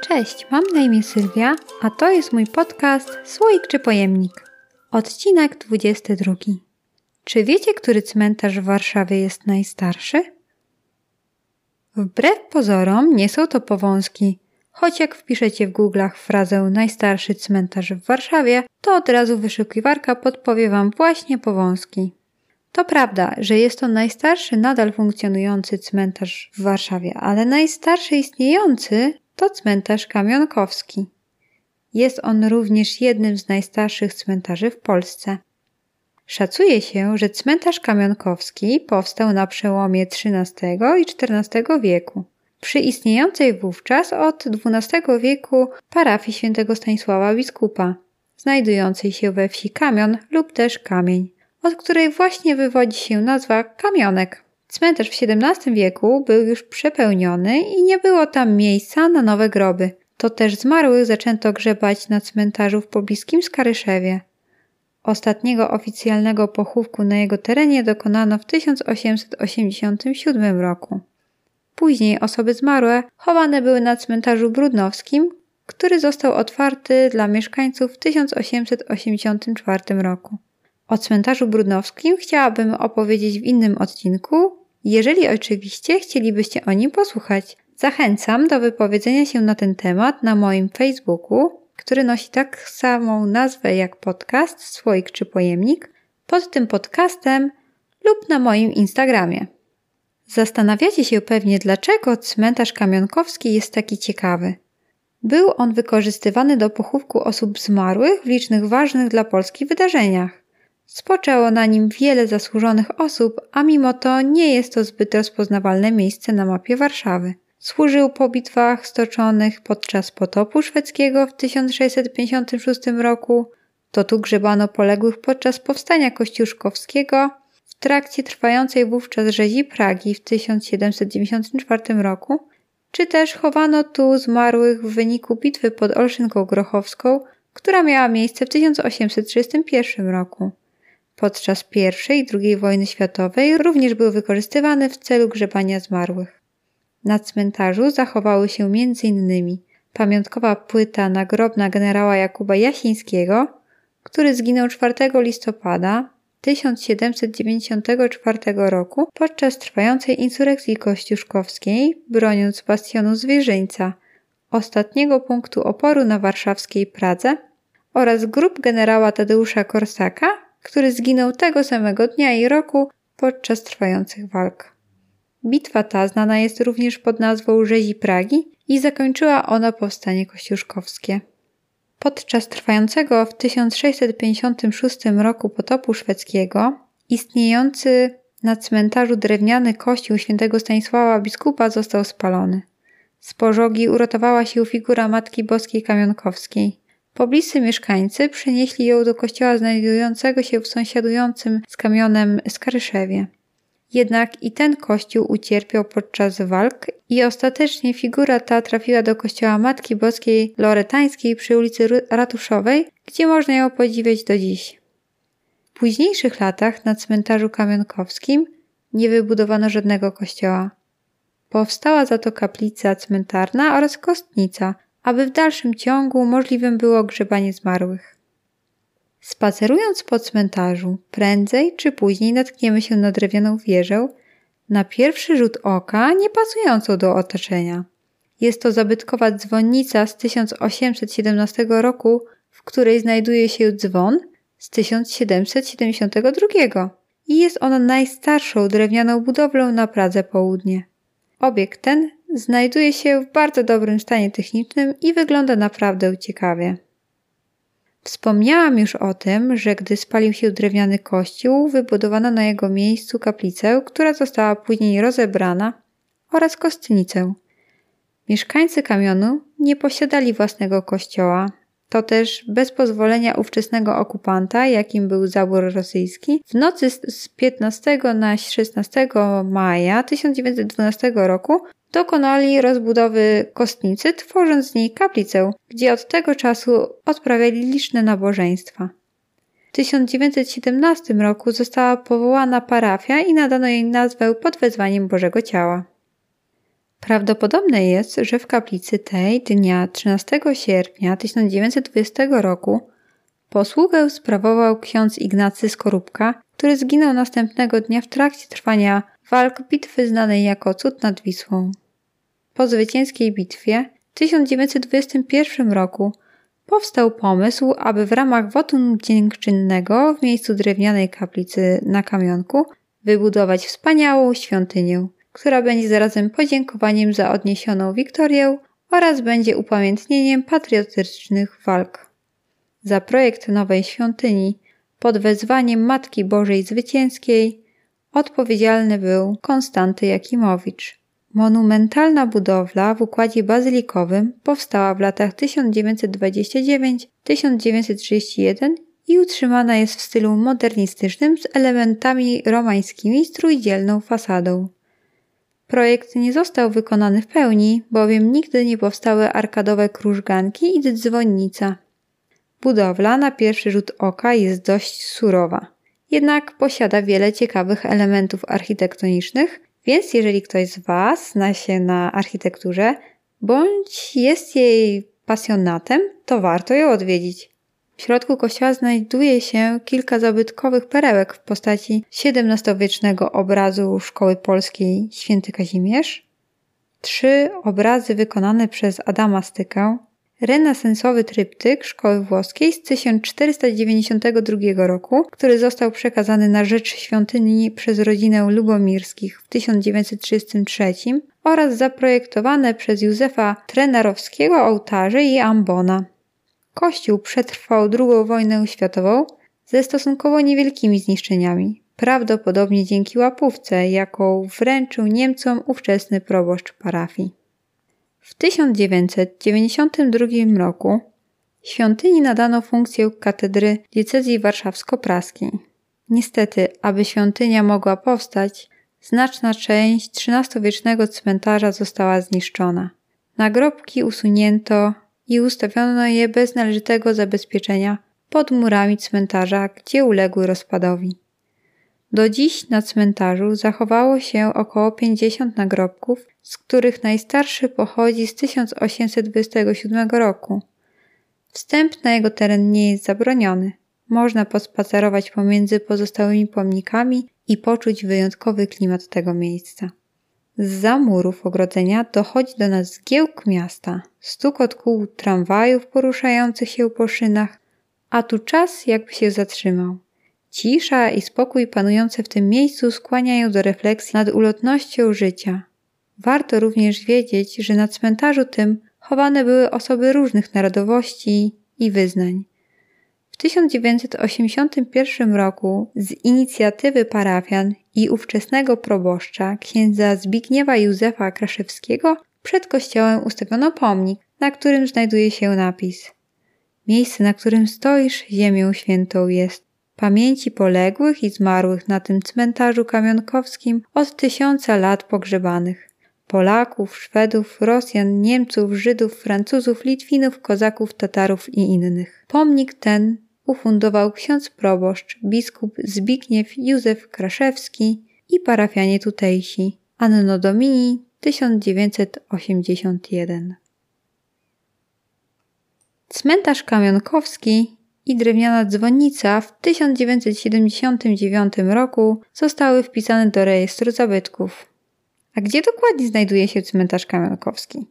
Cześć, mam na imię Sylwia, a to jest mój podcast Słoik czy Pojemnik. Odcinek 22. Czy wiecie, który cmentarz w Warszawie jest najstarszy? Wbrew pozorom nie są to powązki, choć jak wpiszecie w Google'ach frazę najstarszy cmentarz w Warszawie, to od razu wyszukiwarka podpowie Wam właśnie powązki. To prawda, że jest to najstarszy nadal funkcjonujący cmentarz w Warszawie, ale najstarszy istniejący to cmentarz kamionkowski. Jest on również jednym z najstarszych cmentarzy w Polsce. Szacuje się, że cmentarz kamionkowski powstał na przełomie XIII i XIV wieku. Przy istniejącej wówczas od XII wieku parafii świętego Stanisława Biskupa, znajdującej się we wsi Kamion lub też Kamień, od której właśnie wywodzi się nazwa Kamionek. Cmentarz w XVII wieku był już przepełniony i nie było tam miejsca na nowe groby. To też zmarłych zaczęto grzebać na cmentarzu w pobliskim Skaryszewie. Ostatniego oficjalnego pochówku na jego terenie dokonano w 1887 roku. Później osoby zmarłe chowane były na cmentarzu brudnowskim, który został otwarty dla mieszkańców w 1884 roku. O cmentarzu brudnowskim chciałabym opowiedzieć w innym odcinku, jeżeli oczywiście chcielibyście o nim posłuchać. Zachęcam do wypowiedzenia się na ten temat na moim Facebooku, który nosi tak samą nazwę jak podcast, słoik czy pojemnik, pod tym podcastem lub na moim Instagramie. Zastanawiacie się pewnie, dlaczego cmentarz kamionkowski jest taki ciekawy. Był on wykorzystywany do pochówku osób zmarłych w licznych ważnych dla Polski wydarzeniach. Spoczęło na nim wiele zasłużonych osób, a mimo to nie jest to zbyt rozpoznawalne miejsce na mapie Warszawy. Służył po bitwach stoczonych podczas potopu szwedzkiego w 1656 roku. To tu grzebano poległych podczas powstania kościuszkowskiego w trakcie trwającej wówczas rzezi Pragi w 1794 roku, czy też chowano tu zmarłych w wyniku bitwy pod Olszynką Grochowską, która miała miejsce w 1831 roku. Podczas I i II wojny światowej również był wykorzystywany w celu grzebania zmarłych. Na cmentarzu zachowały się m.in. pamiątkowa płyta nagrobna generała Jakuba Jasińskiego, który zginął 4 listopada 1794 roku podczas trwającej insurekcji kościuszkowskiej, broniąc bastionu Zwierzyńca, ostatniego punktu oporu na warszawskiej Pradze, oraz grup generała Tadeusza Korsaka, który zginął tego samego dnia i roku podczas trwających walk. Bitwa ta znana jest również pod nazwą Rzezi Pragi i zakończyła ona powstanie kościuszkowskie. Podczas trwającego w 1656 roku potopu szwedzkiego istniejący na cmentarzu drewniany kościół świętego Stanisława biskupa został spalony. Z pożogi uratowała się figura Matki Boskiej Kamionkowskiej. Pobliscy mieszkańcy przenieśli ją do kościoła znajdującego się w sąsiadującym z kamionem Skaryszewie. Jednak i ten kościół ucierpiał podczas walk i ostatecznie figura ta trafiła do kościoła Matki Boskiej Loretańskiej przy ulicy Ratuszowej, gdzie można ją podziwiać do dziś. W późniejszych latach na cmentarzu kamionkowskim nie wybudowano żadnego kościoła. Powstała za to kaplica cmentarna oraz kostnica, aby w dalszym ciągu możliwym było grzebanie zmarłych. Spacerując po cmentarzu, prędzej czy później natkniemy się na drewnianą wieżę, na pierwszy rzut oka nie pasującą do otoczenia. Jest to zabytkowa dzwonnica z 1817 roku, w której znajduje się dzwon z 1772 i jest ona najstarszą drewnianą budowlą na Pradze Południe. Obiekt ten znajduje się w bardzo dobrym stanie technicznym i wygląda naprawdę ciekawie. Wspomniałam już o tym, że gdy spalił się drewniany kościół, wybudowano na jego miejscu kaplicę, która została później rozebrana, oraz kostnicę. Mieszkańcy kamionu nie posiadali własnego kościoła. To też bez pozwolenia ówczesnego okupanta, jakim był zabór rosyjski, w nocy z 15 na 16 maja 1912 roku dokonali rozbudowy kostnicy, tworząc z niej kaplicę, gdzie od tego czasu odprawiali liczne nabożeństwa. W 1917 roku została powołana parafia i nadano jej nazwę pod wezwaniem Bożego Ciała. Prawdopodobne jest, że w kaplicy tej dnia 13 sierpnia 1920 roku posługę sprawował ksiądz Ignacy Skorupka, który zginął następnego dnia w trakcie trwania walk bitwy znanej jako Cud nad Wisłą. Po zwycięskiej bitwie w 1921 roku powstał pomysł, aby w ramach wotum dziękczynnego w miejscu drewnianej kaplicy na kamionku wybudować wspaniałą świątynię, która będzie zarazem podziękowaniem za odniesioną wiktorię oraz będzie upamiętnieniem patriotycznych walk. Za projekt nowej świątyni pod wezwaniem Matki Bożej Zwycięskiej odpowiedzialny był Konstanty Jakimowicz. Monumentalna budowla w układzie bazylikowym powstała w latach 1929-1931 i utrzymana jest w stylu modernistycznym z elementami romańskimi z trójdzielną fasadą. Projekt nie został wykonany w pełni, bowiem nigdy nie powstały arkadowe krużganki i dzwonnica. Budowla na pierwszy rzut oka jest dość surowa, jednak posiada wiele ciekawych elementów architektonicznych, więc jeżeli ktoś z Was zna się na architekturze bądź jest jej pasjonatem, to warto ją odwiedzić. W środku kościoła znajduje się kilka zabytkowych perełek w postaci XVII-wiecznego obrazu Szkoły Polskiej Święty Kazimierz, trzy obrazy wykonane przez Adama Stykę, renesansowy tryptyk Szkoły Włoskiej z 1492 roku, który został przekazany na rzecz świątyni przez rodzinę Lubomirskich w 1933 oraz zaprojektowane przez Józefa Trenarowskiego ołtarze i ambona. Kościół przetrwał II wojnę światową ze stosunkowo niewielkimi zniszczeniami, prawdopodobnie dzięki łapówce, jaką wręczył Niemcom ówczesny proboszcz parafii. W 1992 roku świątyni nadano funkcję katedry diecezji warszawsko-praskiej. Niestety, aby świątynia mogła powstać, znaczna część XIII-wiecznego cmentarza została zniszczona. Nagrobki usunięto i ustawiono je bez należytego zabezpieczenia pod murami cmentarza, gdzie uległy rozpadowi. Do dziś na cmentarzu zachowało się około 50 nagrobków, z których najstarszy pochodzi z 1827 roku. Wstęp na jego teren nie jest zabroniony. Można pospacerować pomiędzy pozostałymi pomnikami i poczuć wyjątkowy klimat tego miejsca. Za murów ogrodzenia dochodzi do nas zgiełk miasta, stukot kół tramwajów poruszających się po szynach, a tu czas jakby się zatrzymał. Cisza i spokój panujące w tym miejscu skłaniają do refleksji nad ulotnością życia. Warto również wiedzieć, że na cmentarzu tym chowane były osoby różnych narodowości i wyznań. W 1981 roku z inicjatywy parafian i ówczesnego proboszcza księdza Zbigniewa Józefa Kraszewskiego przed kościołem ustawiono pomnik, na którym znajduje się napis Miejsce, na którym stoisz, ziemią świętą jest. Pamięci poległych i zmarłych na tym cmentarzu kamionkowskim od tysiąca lat pogrzebanych. Polaków, Szwedów, Rosjan, Niemców, Żydów, Francuzów, Litwinów, Kozaków, Tatarów i innych. Pomnik ten ufundował ksiądz proboszcz, biskup Zbigniew Józef Kraszewski i parafianie tutejsi. Anno Domini 1981 Cmentarz Kamionkowski i drewniana dzwonnica w 1979 roku zostały wpisane do rejestru zabytków. A gdzie dokładnie znajduje się cmentarz Kamionkowski?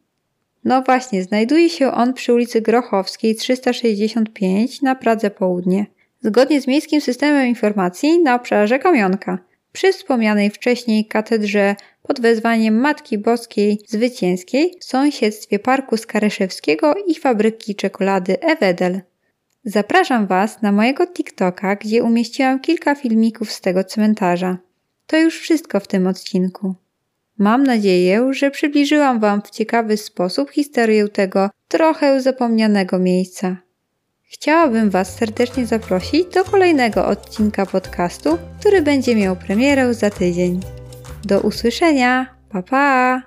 No właśnie, znajduje się on przy ulicy Grochowskiej 365 na Pradze Południe, zgodnie z miejskim systemem informacji na obszarze Kamionka, przy wspomnianej wcześniej katedrze pod wezwaniem Matki Boskiej Zwycięskiej w sąsiedztwie Parku Skaryszewskiego i fabryki czekolady Ewedel. Zapraszam Was na mojego TikToka, gdzie umieściłam kilka filmików z tego cmentarza. To już wszystko w tym odcinku. Mam nadzieję, że przybliżyłam Wam w ciekawy sposób historię tego trochę zapomnianego miejsca. Chciałabym Was serdecznie zaprosić do kolejnego odcinka podcastu, który będzie miał premierę za tydzień. Do usłyszenia! Pa pa!